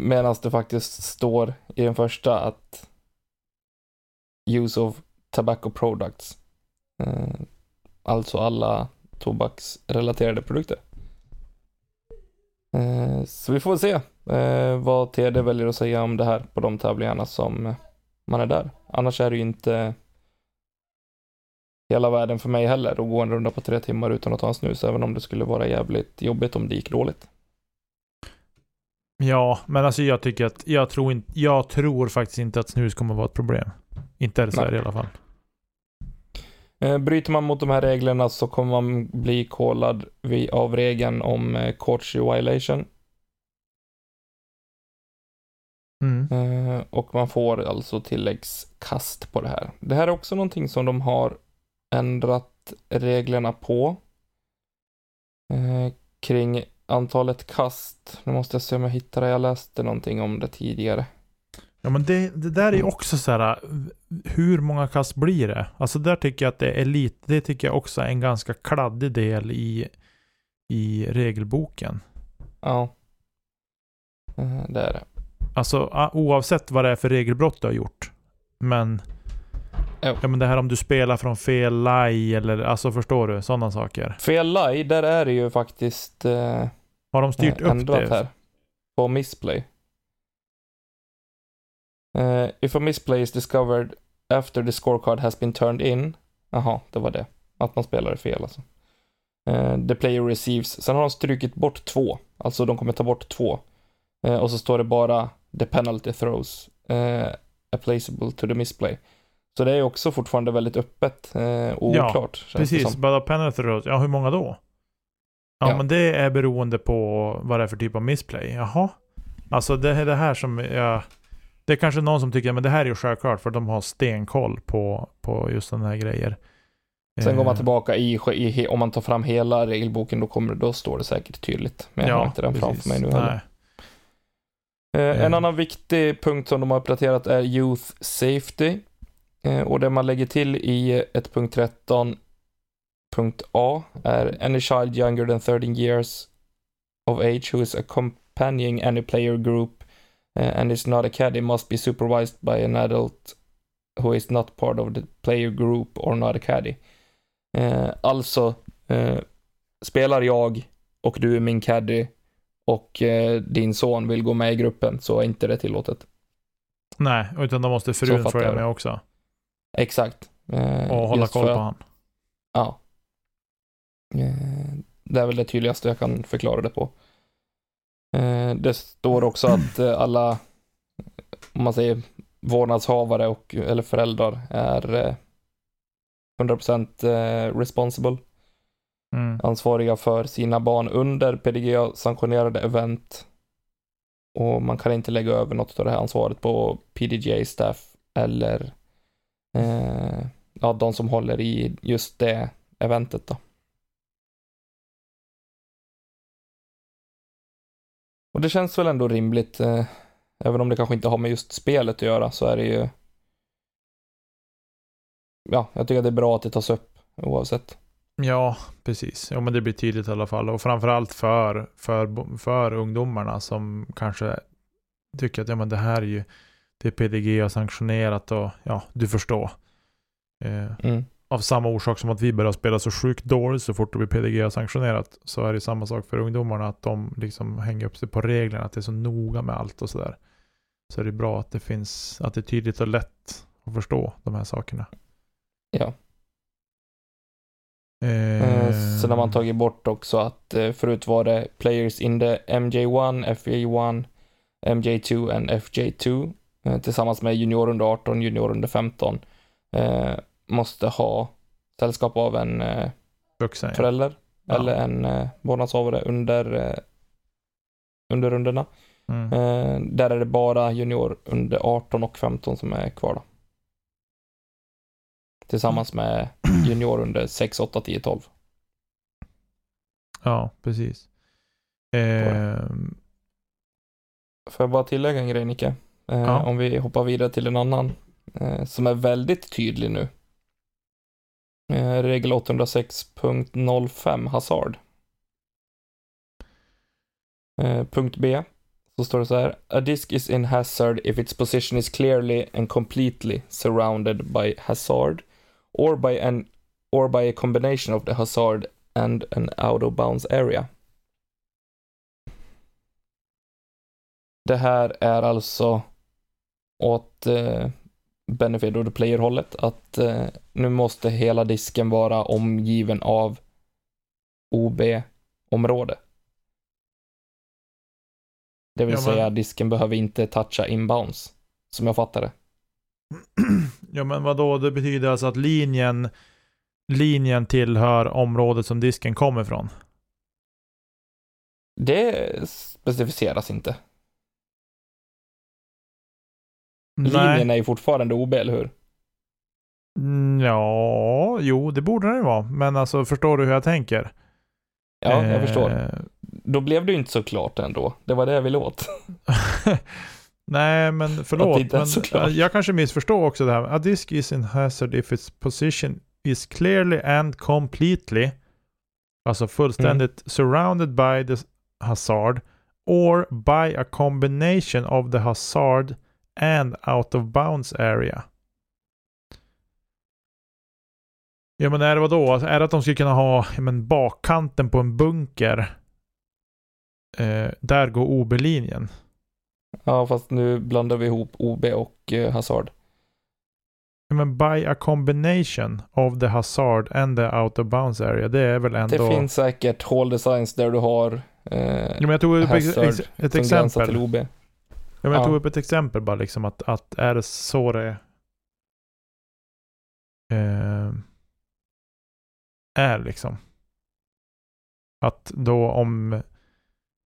Medan det faktiskt står i den första att use of tobacco products. Eh, alltså alla tobaksrelaterade produkter. Eh, så vi får väl se eh, vad TD väljer att säga om det här på de tävlingarna som man är där. Annars är det ju inte hela världen för mig heller att gå en runda på tre timmar utan att ta en snus, även om det skulle vara jävligt jobbigt om det gick dåligt. Ja, men alltså jag tycker att jag tror, inte, jag tror faktiskt inte att snus kommer vara ett problem. Inte är det så här i alla fall. Eh, Bryter man mot de här reglerna så kommer man bli kollad av regeln om eh, courtesy violation. Mm. Eh, och man får alltså tilläggskast på det här. Det här är också någonting som de har ändrat reglerna på. Eh, kring antalet kast. Nu måste jag se om jag hittar det. Jag läste någonting om det tidigare. Ja men det, det där är ju också så här. Hur många kast blir det? Alltså där tycker jag att det är lite, det tycker jag också är en ganska kladdig del i, i regelboken. Ja. Eh, det är det. Alltså oavsett vad det är för regelbrott du har gjort. Men Jo. Ja men det här om du spelar från fel lie eller alltså förstår du? Sådana saker. Fel lie, där är det ju faktiskt eh, Har de styrt eh, upp det? här. På missplay. Eh, if a misplay is discovered after the scorecard has been turned in. Jaha, det var det. Att man spelade fel alltså. Eh, the player receives. Sen har de strukit bort två. Alltså de kommer ta bort två. Eh, och så står det bara the penalty throws. Eh, placeable to the misplay. Så det är också fortfarande väldigt öppet eh, och Ja, oklart. det Precis, bara throws. Ja hur många då? Ja, Ja. men det är beroende på vad det är för typ av missplay. Jaha. Alltså det är det här som jag... Det är kanske någon som tycker men det här är ju självklart för de har stenkoll på, på just sådana här grejer. Sen går man Eh, tillbaka i, i, om man tar fram hela regelboken då kommer då står det säkert tydligt. Men jag har inte den framför mig nu heller. Eh, en Eh. annan viktig punkt som de har uppdaterat är Youth Safety. Eh, och det man lägger till i 1.13 punkt A är Any child younger than 13 years of age who is accompanying any player group eh, and is not a caddy must be supervised by an adult who is not part of the player group or not a caddy. Eh, alltså, spelar jag och du är min caddy och din son vill gå med i gruppen så är inte det tillåtet. Nej, utan då måste frun följa med också. Exakt. Eh, Och hålla koll på att- han. Ja. Eh, det är väl det tydligaste jag kan förklara det på. Eh, det står också att eh, alla, om man säger vårdnadshavare och, eller föräldrar är eh, 100% eh, responsible, Mm. ansvariga för sina barn under PDGA-sanktionerade event. Och man kan inte lägga över något av det här ansvaret på PDGA-staff eller eh, ja, de som håller i just det eventet då. Och det känns väl ändå rimligt, eh, även om det kanske inte har med just spelet att göra så är det ju Ja, jag tycker att det är bra att det tas upp oavsett. Ja, precis. Ja, men det blir tydligt i alla fall. Och framförallt för, för, för ungdomarna som kanske tycker att ja, men det här är ju det PDG har sanktionerat och ja, du förstår. Eh, Mm. av samma orsak som att vi börjar spela så sjukt dåligt så fort det blir PDG har sanktionerat så är det samma sak för ungdomarna att de liksom hänger upp sig på reglerna, att det är så noga med allt och sådär. Så är det bra att det finns, att det är tydligt och lätt att förstå de här sakerna. Ja. Eh, Eh, Sen har man tagit bort också att eh, förut var det players in the MJ1, FJ1, MJ2 and FJ2 eh, tillsammans med junior under 18, junior under 15 eh, måste ha sällskap av en eh, vuxen, ja. förälder Ja. eller en eh, vårdnadshavare under, eh, under rundorna. Mm. Eh, där är det bara junior under 18 och 15 som är kvar då. Tillsammans med junior under 6, 8, 10, 12. Ja, precis. Ehm, Får jag bara tillägga en grej Nicke? Eh, Ja. Om vi hoppar vidare till en annan eh, som är väldigt tydlig nu. Eh, regel 806.05 Hazard. Eh, punkt B. Så står det så här. A disk is in hazard if its position is clearly and completely surrounded by hazard or by an or by a combination of the hazard and an out of bounds area. Det här är alltså åt eh, benefit of the player-hållet att eh, nu måste hela disken vara omgiven av OB-område. Det vill Ja, men- säga disken behöver inte toucha inbounds, som jag fattar det. ja, men vad då? Det betyder alltså att linjen, linjen tillhör området som disken kommer ifrån. Det specificeras inte. Nej. Linjen är ju fortfarande OB, eller hur? Mm, Ja, jo, det borde den ju vara. Men alltså, förstår du hur jag tänker? Ja, jag Eh, förstår. Då blev det ju inte så klart ändå. Det var det jag ville åt. Nej, men förlåt. Men klart. jag kanske missförstår också det här. A disk is in hazard if its position is clearly and completely, alltså fullständigt Mm. surrounded by the hazard or by a combination of the hazard and out of bounds area. Ja men är det vadå? Alltså, är det att de skulle kunna ha ja, men, bakkanten på en bunker? Eh, där går OB-linjen. Ja, fast nu blandar vi ihop OB och eh, Hazard. Ja, Men by a combination of the hazard and the out of bounds area. Det är väl ändå... Det finns säkert hål designs där du har eh, ja, men jag tog ett som gränsar exempel. till OB. Ja, men jag Ja. tog upp ett exempel bara liksom att, att är det så det eh, är liksom. Att då om...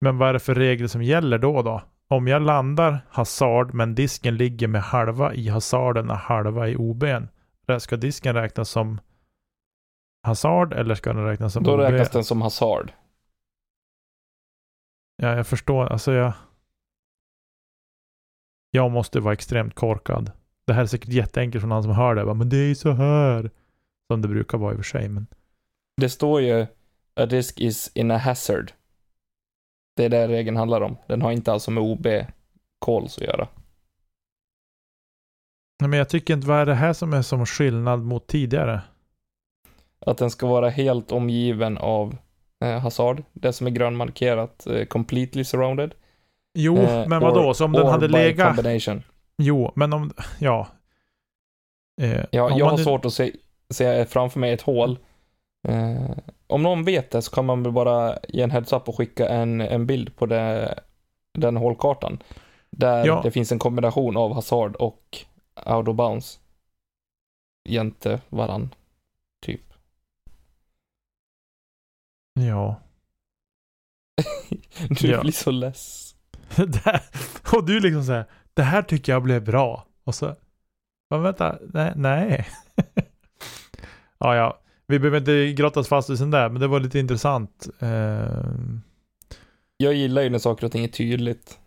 Men vad är det för regler som gäller då då? Om jag landar hasard men disken ligger med halva i hasarden och halva i OBn. Ska disken räknas som hasard eller ska den räknas som Då OB? räknas den som Hazard. Ja, jag förstår. Alltså jag... Jag måste vara extremt korkad. Det här är säkert jätteenkelt för någon som hör det. bara, Men det är ju så här. Som det brukar vara i och för sig. Men... Det står ju A disk is in a hazard. Det är det regeln handlar om. Den har inte alltså med OB calls att göra. Nej, Men jag tycker inte, vad är det här som är som skillnad mot tidigare? Att den ska vara helt omgiven av eh, Hazard. Det som är grönmarkerat, eh, completely surrounded. Jo, Eh, men vadå? or- Så om den hade legat... combination. Jo, men om... Ja. Eh, Ja, om jag har nu- svårt att se, se framför mig ett hål. Eh, om någon vet det så kan man väl bara ge en heads-up och skicka en, en bild på det, den hålkartan. Där Ja. det finns en kombination av Hazard och out of bounds. Jämte varann, typ. Ja. Du Ja. blir så less. Och du liksom säger det här tycker jag blev bra. Och så, men vänta, nej. nej. ja, ja. Vi behöver inte grottas fast i sånt där, men det var lite intressant. Eh, Jag gillar ju när saker och ting är tydligt.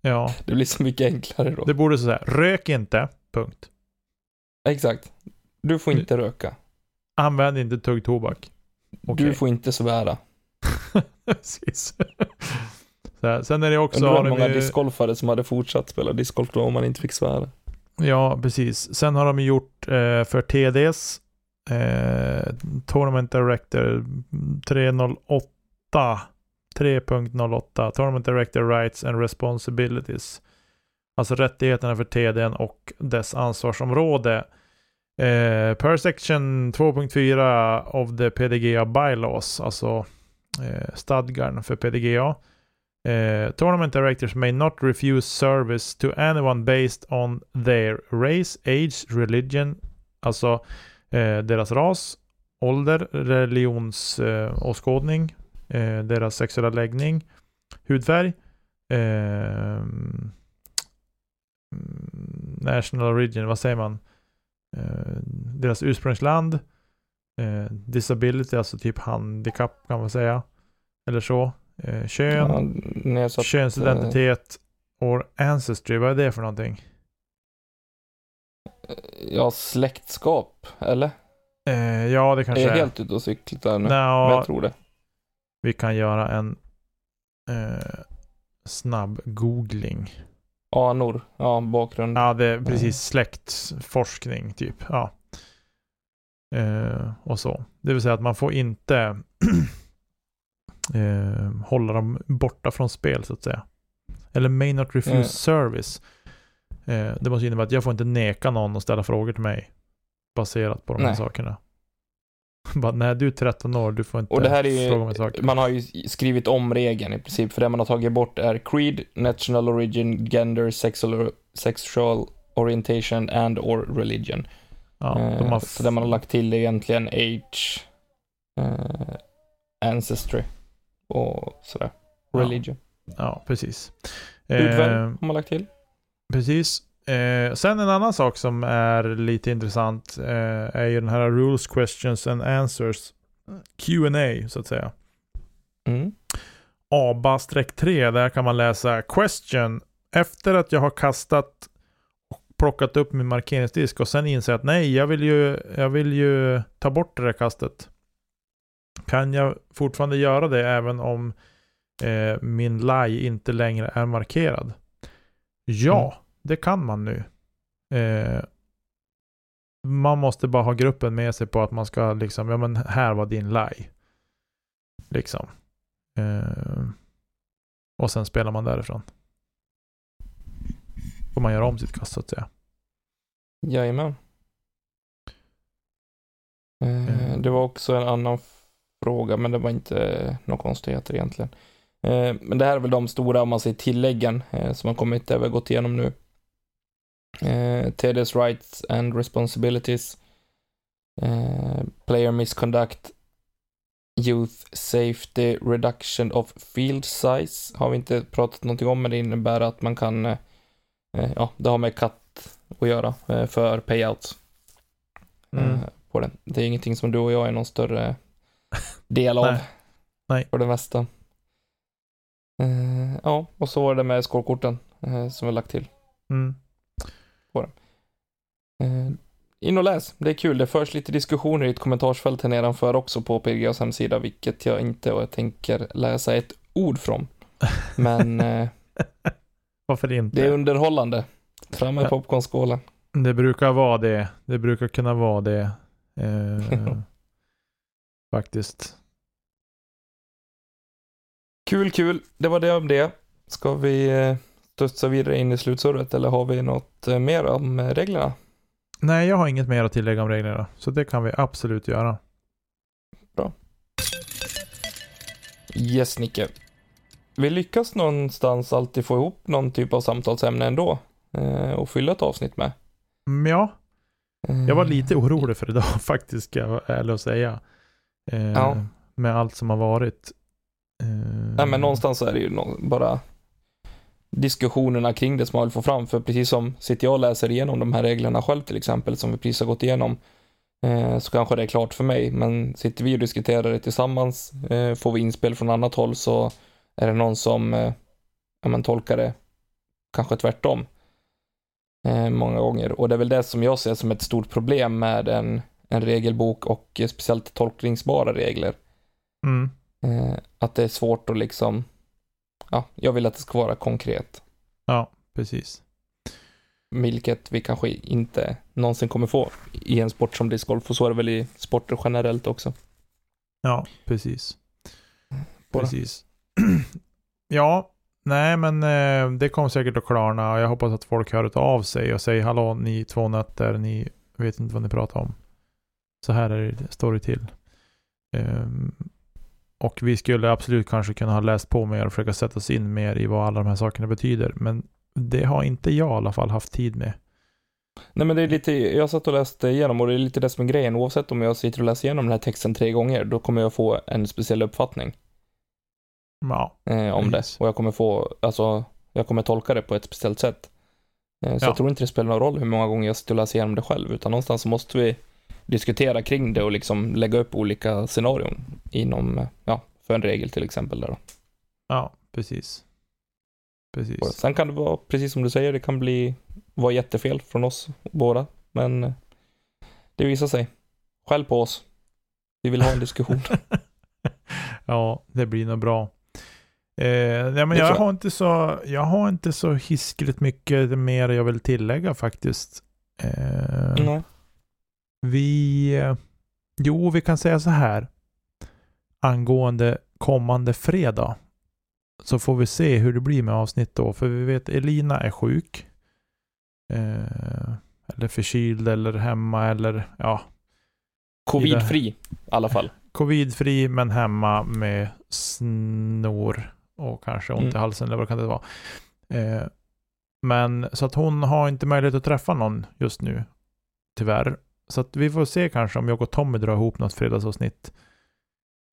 ja, Det blir så mycket enklare då. det borde så säga. Rök inte, punkt. Exakt. Du får inte röka. Använd inte tuggtobak. Okej. Du får inte svära. Precis. Här, sen är det också... Undrar hur många ju- discgolfare som hade fortsatt spela discgolf då om man inte fick svära. Ja, precis. Sen har de gjort eh, för TDs eh, Tournament Director 308 3.08 Tournament Director Rights and Responsibilities. Alltså rättigheterna för TDn och dess ansvarsområde. Eh, per section 2.4 of the PDGA bylaws, alltså eh, stadgarn för PDGA. Uh, tournament directors may not refuse service to anyone based on their race, age, religion, alltså uh, deras ras, ålder, religionsåskådning, eh, uh, deras sexuella läggning, hudfärg, ehm, national origin, vad säger man? Deras ursprungsland, disability, alltså typ handikapp kan man säga, eller så. Eh, kön, Ja, nedsatt, Könsidentitet or ancestry, vad är det för någonting? ja, släktskap, eller? Eh, ja, det Jag kanske är är. helt ute och cyklar där nu. Men Nå, jag tror det. vi kan göra en eh, snabb googling. Anor, ja, bakgrund. Ja, det är precis släktforskning typ. Ja. Eh, och så. Det vill säga att man får inte eh, hålla dem borta från spel så att säga. Eller may not refuse Mm. service. Eh, det måste innebära att jag får inte neka någon att ställa frågor till mig. Baserat på de här Nej. sakerna. Bara, nej du är 13 år, du får inte Och det här är fråga mig ju, saker. man har ju skrivit om regeln i princip, för det man har tagit bort är creed, national origin, gender, sexual, sexual orientation and or religion. ja, de Eh, har Så det man har lagt till är egentligen age, eh, ancestry och sådär. Ja. Religion. Ja, precis. Hudfärg Eh, har man lagt till. Precis. Eh, sen en annan sak som är lite intressant eh, är ju den här Rules, Questions and Answers Q&A så att säga. Mm. ABA-3, där kan man läsa Question. Efter att jag har kastat och plockat upp min markeringsdisk och sen inser att nej, jag vill ju, jag vill ju ta bort det där kastet. Kan jag fortfarande göra det även om eh, min lie inte längre är markerad? Ja, Mm. det kan man nu. Eh, man måste bara ha gruppen med sig på att man ska liksom, ja men här var din lie. Liksom. Eh, och sen spelar man därifrån. Får man göra om sitt kast så att säga. Jajamän. Eh, Mm. Det var också en annan fråga, men det var inte några konstigheter egentligen. Eh, Men det här är väl de stora, om man säger tilläggen, eh, som har kommit, det har vi gått igenom nu. Eh, TD's rights and responsibilities. Eh, player misconduct. Youth safety reduction of field size. Har vi inte pratat någonting om, men det innebär att man kan, eh, eh, ja, det har med katt att göra eh, för payouts Mm. eh, på den. Det är ingenting som du och jag är någon större del av. Nej. Nej. För det mesta. Eh, ja, och så var det med skålkorten eh, som vi lagt till. Mm. Eh, in och läs, det är kul. Det förs lite diskussioner i ett kommentarsfält här nedanför också på PGAs hemsida, vilket jag inte och jag tänker läsa ett ord från. Men Varför inte? det är underhållande. Fram med popcornskålen. Det brukar vara det. Det brukar kunna vara det. Faktiskt. Kul, kul. Det var det om det. Ska vi eh, studsa vidare in i slutsurret eller har vi något eh, mer om eh, reglerna? Nej, jag har inget mer att tillägga om reglerna. Så det kan vi absolut göra. Yes, Nicke. Vi lyckas någonstans alltid få ihop någon typ av samtalsämne ändå och fylla ett avsnitt med. Mm, ja, jag var lite orolig för idag faktiskt, ska jag vara ärlig och säga. Eh, Ja. Med allt som har varit. Eh, Nej, men någonstans är det ju bara diskussionerna kring det som man vill få fram. För precis som sitter jag och läser igenom de här reglerna själv till exempel, som vi precis har gått igenom, eh, så kanske det är klart för mig. Men sitter vi och diskuterar det tillsammans, eh, får vi inspel från annat håll så är det någon som eh, ja, men tolkar det kanske tvärtom. Eh, många gånger. Och det är väl det som jag ser som ett stort problem med en, en regelbok och speciellt tolkningsbara regler. Mm. Eh, att det är svårt att liksom, ja, jag vill att det ska vara konkret. Ja, precis. Vilket vi kanske inte någonsin kommer få i en sport som discgolf och så är det väl i sporter generellt också. Ja, precis. Bara. Precis. ja, nej men eh, det kommer säkert att klarna och jag hoppas att folk hör av sig och säger hallå ni två nötter, ni vet inte vad ni pratar om. Så här är det, står det till. Ehm, och vi skulle absolut kanske kunna ha läst på mer och försöka sätta oss in mer i vad alla de här sakerna betyder. Men det har inte jag i alla fall haft tid med. Nej men det är lite, jag satt och läste igenom och det är lite det som är grejen. Oavsett om jag sitter och läser igenom den här texten tre gånger, då kommer jag få en speciell uppfattning Ja, eh, om Precis. det. Och jag kommer få, alltså, jag kommer tolka det på ett speciellt sätt. Eh, så Ja. jag tror inte det spelar någon roll hur många gånger jag sitter och läser igenom det själv, utan någonstans så måste vi diskutera kring det och liksom lägga upp olika scenarion inom, ja, för en regel till exempel där då. ja precis. Och Precis. sen kan det vara, precis som du säger, det kan bli, vara jättefel från oss båda, men det visar sig. Skäll på oss. Vi vill ha en diskussion. ja, det blir nog bra. Eh, ja, men jag, har inte så, jag har inte så hiskligt mycket mer jag vill tillägga faktiskt. Eh, Nej. Vi... Jo, vi kan säga så här. Angående kommande fredag. Så får vi se hur det blir med avsnitt då. För vi vet Elina är sjuk. Eh, eller förkyld eller hemma eller ja. Covidfri, i alla fall. Covidfri men hemma med snor och kanske ont i Mm. halsen eller vad kan det vara. Eh, men så att hon har inte möjlighet att träffa någon just nu. Tyvärr. Så att vi får se kanske om jag och Tommy drar ihop något fredagsavsnitt.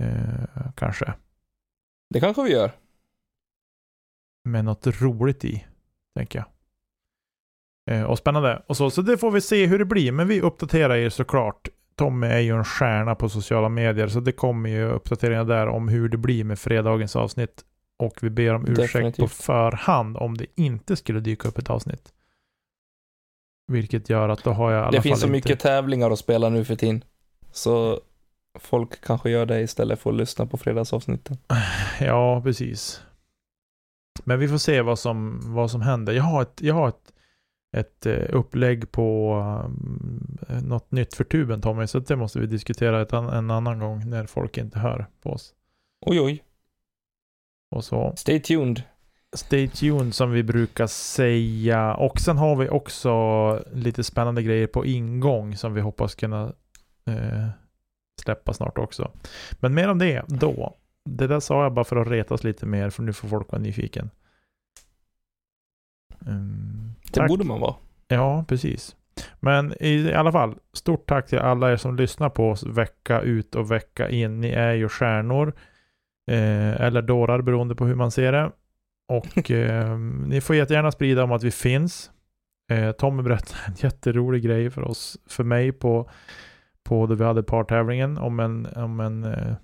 Eh, kanske. Det kanske vi gör. Med något roligt i. Tänker jag. Eh, och spännande. Och så, så det får vi se hur det blir. Men vi uppdaterar er såklart. Tommy är ju en stjärna på sociala medier. Så det kommer ju uppdateringar där om hur det blir med fredagens avsnitt. Och vi ber om ursäkt på Definitivt. förhand om det inte skulle dyka upp ett avsnitt. Vilket gör att då har jag i alla Det fall finns så inte... mycket tävlingar att spela nu för tiden. Så folk kanske gör det istället för att lyssna på fredagsavsnitten. Ja, precis. Men vi får se vad som, vad som händer. Jag har ett, jag har ett, ett eh, upplägg på um, något nytt för tuben Tommy, så det måste vi diskutera ett, en annan gång när folk inte hör på oss. Oj, oj. Och så Stay tuned. Stay tuned som vi brukar säga. Och sen har vi också lite spännande grejer på ingång som vi hoppas kunna eh, släppa snart också. Men mer om det då. Det där sa jag bara för att retas lite mer, för nu får folk vara nyfiken. Mm, Det tack. borde man vara. Ja, precis. Men i alla fall, stort tack till alla er som lyssnar på oss vecka ut och vecka in. Ni är ju stjärnor. Eh, eller dårar beroende på hur man ser det. Och eh, ni får jättegärna sprida om att vi finns. Eh, Tommy berättade en jätterolig grej för oss, för mig på, på då vi hade partävlingen om en, om en eh,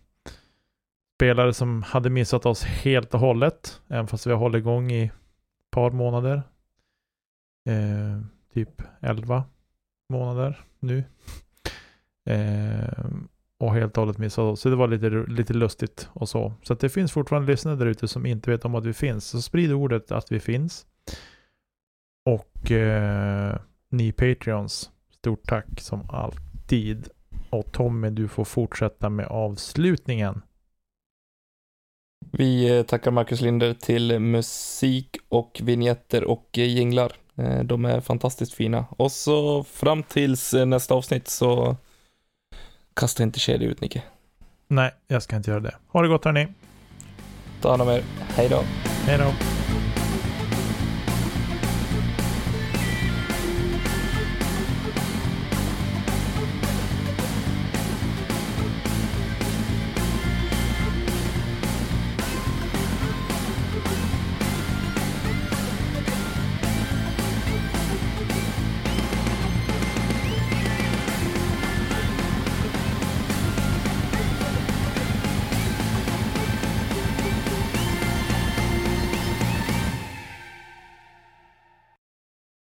spelare som hade missat oss helt och hållet. Även fast vi har hållit igång i ett par månader. Eh, typ 11 månader nu. Eh, och helt och hållet missat oss. Så det var lite, lite lustigt och så. Så att det finns fortfarande lyssnare där ute som inte vet om att vi finns. Så sprid ordet att vi finns. Och eh, ni Patreons, stort tack som alltid. Och Tommy, du får fortsätta med avslutningen. Vi eh, tackar Marcus Linder till musik och vignetter och eh, jinglar. Eh, de är fantastiskt fina. Och så fram tills nästa avsnitt så kasta inte kedja ut Nicke. Nej, jag ska inte göra det. Ha det gott hörni. Ta hand om er. Hej då. Hej då.